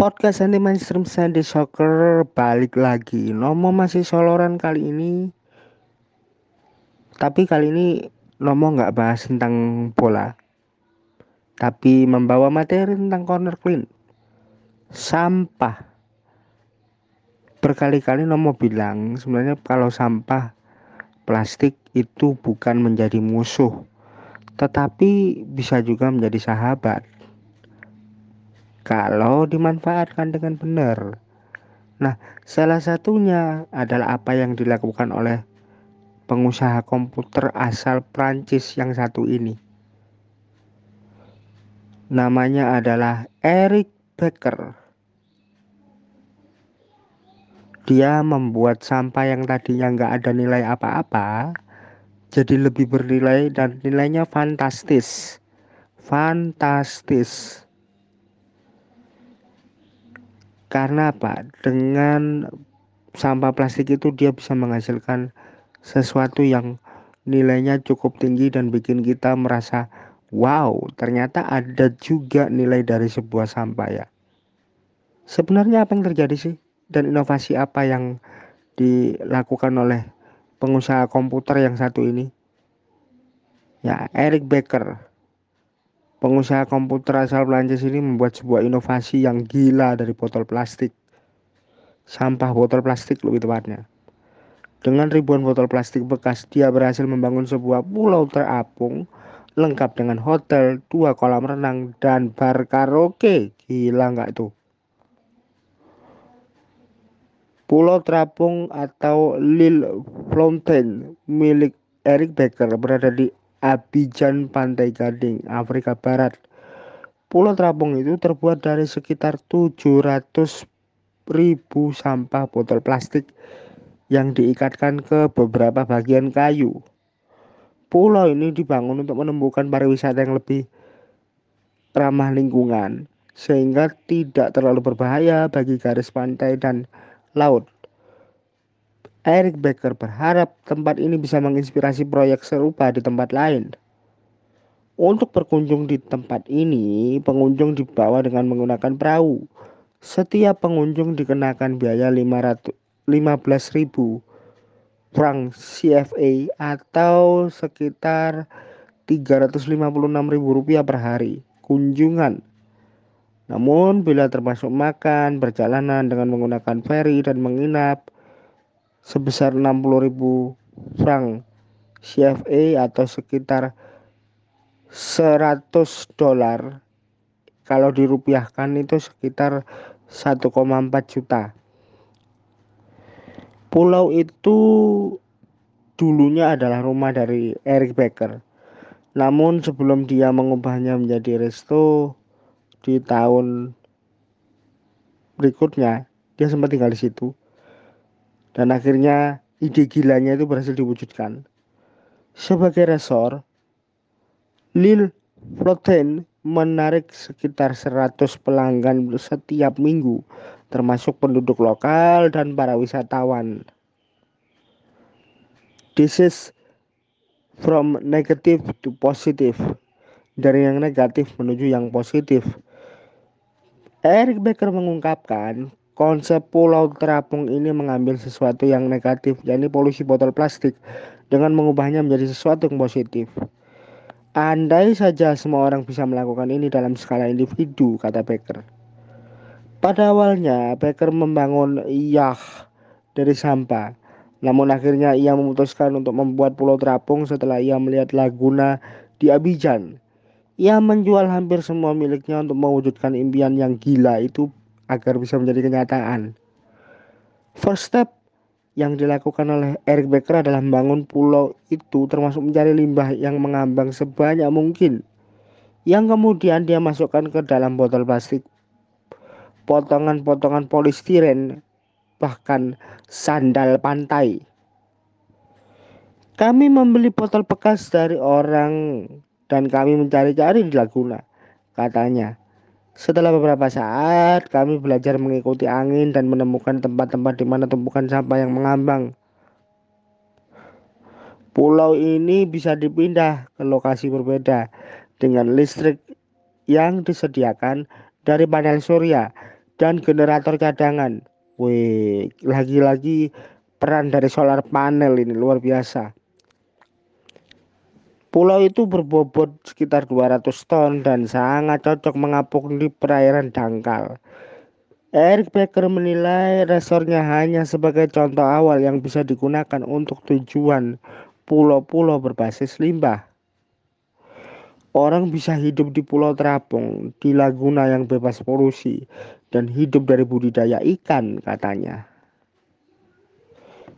Podcast anti mainstream Sandy Soccer balik lagi. Nomo masih soloran kali ini. Tapi kali ini Nomo nggak bahas tentang bola. Tapi membawa materi tentang corner clean. Sampah. Berkali-kali Nomo bilang sebenarnya kalau sampah plastik itu bukan menjadi musuh. Tetapi bisa juga menjadi sahabat kalau dimanfaatkan dengan benar. Nah, salah satunya adalah apa yang dilakukan oleh pengusaha komputer asal Prancis yang satu ini. Namanya adalah Eric Becker. Dia membuat sampah yang tadinya nggak ada nilai apa-apa jadi lebih bernilai dan nilainya fantastis. Fantastis. Karena apa? Dengan sampah plastik itu dia bisa menghasilkan sesuatu yang nilainya cukup tinggi dan bikin kita merasa wow, ternyata ada juga nilai dari sebuah sampah ya. Sebenarnya apa yang terjadi sih? Dan inovasi apa yang dilakukan oleh pengusaha komputer yang satu ini? Ya, Eric Becker Pengusaha komputer asal Prancis ini membuat sebuah inovasi yang gila dari botol plastik. Sampah botol plastik lebih tepatnya. Dengan ribuan botol plastik bekas, dia berhasil membangun sebuah pulau terapung lengkap dengan hotel, dua kolam renang, dan bar karaoke. Gila nggak itu? Pulau terapung atau Lille Fontaine milik Eric Becker berada di Abidjan Pantai Gading, Afrika Barat. Pulau Terapung itu terbuat dari sekitar 700 ribu sampah botol plastik yang diikatkan ke beberapa bagian kayu. Pulau ini dibangun untuk menemukan pariwisata yang lebih ramah lingkungan sehingga tidak terlalu berbahaya bagi garis pantai dan laut. Eric Becker berharap tempat ini bisa menginspirasi proyek serupa di tempat lain. Untuk berkunjung di tempat ini, pengunjung dibawa dengan menggunakan perahu. Setiap pengunjung dikenakan biaya 500 15.000 franc CFA atau sekitar 356.000 rupiah per hari kunjungan. Namun bila termasuk makan, perjalanan dengan menggunakan ferry dan menginap, sebesar 60.000 franc. CFA atau sekitar 100 dolar. Kalau dirupiahkan itu sekitar 1,4 juta. Pulau itu dulunya adalah rumah dari Eric Becker. Namun sebelum dia mengubahnya menjadi resto di tahun berikutnya dia sempat tinggal di situ dan akhirnya ide gilanya itu berhasil diwujudkan. Sebagai resor, Lil Floten menarik sekitar 100 pelanggan setiap minggu, termasuk penduduk lokal dan para wisatawan. This is from negative to positive. Dari yang negatif menuju yang positif. Eric Becker mengungkapkan konsep pulau terapung ini mengambil sesuatu yang negatif, yakni polusi botol plastik, dengan mengubahnya menjadi sesuatu yang positif. Andai saja semua orang bisa melakukan ini dalam skala individu, kata Becker. Pada awalnya, Becker membangun Yah dari sampah. Namun akhirnya ia memutuskan untuk membuat pulau terapung setelah ia melihat laguna di Abidjan. Ia menjual hampir semua miliknya untuk mewujudkan impian yang gila itu agar bisa menjadi kenyataan. First step yang dilakukan oleh Eric Becker adalah membangun pulau itu termasuk mencari limbah yang mengambang sebanyak mungkin. Yang kemudian dia masukkan ke dalam botol plastik. Potongan-potongan polistiren bahkan sandal pantai. Kami membeli botol bekas dari orang dan kami mencari-cari di Laguna katanya setelah beberapa saat, kami belajar mengikuti angin dan menemukan tempat-tempat di mana tumpukan sampah yang mengambang. Pulau ini bisa dipindah ke lokasi berbeda dengan listrik yang disediakan dari panel surya dan generator cadangan. Wih, lagi-lagi peran dari solar panel ini luar biasa. Pulau itu berbobot sekitar 200 ton dan sangat cocok mengapung di perairan dangkal. Eric Becker menilai resornya hanya sebagai contoh awal yang bisa digunakan untuk tujuan pulau-pulau berbasis limbah. Orang bisa hidup di pulau terapung, di laguna yang bebas polusi, dan hidup dari budidaya ikan katanya.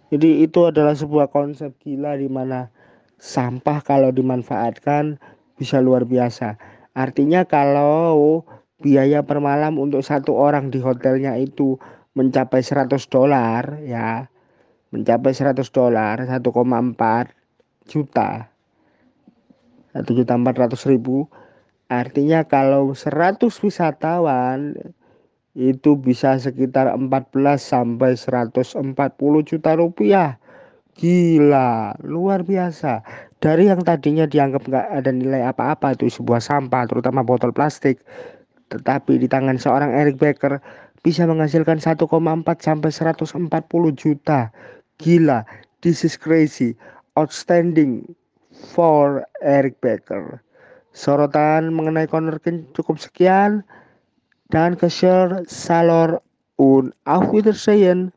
Jadi itu adalah sebuah konsep gila di mana sampah kalau dimanfaatkan bisa luar biasa. Artinya kalau biaya per malam untuk satu orang di hotelnya itu mencapai 100 dolar ya. Mencapai 100 dolar 1,4 juta. 1 juta 400 ribu. Artinya kalau 100 wisatawan itu bisa sekitar 14 sampai 140 juta rupiah Gila, luar biasa. Dari yang tadinya dianggap nggak ada nilai apa-apa itu sebuah sampah, terutama botol plastik, tetapi di tangan seorang Eric Becker bisa menghasilkan 1,4 sampai 140 juta. Gila, this is crazy. Outstanding for Eric Becker. Sorotan mengenai Connor King cukup sekian dan ke share salor un auf Wiedersehen.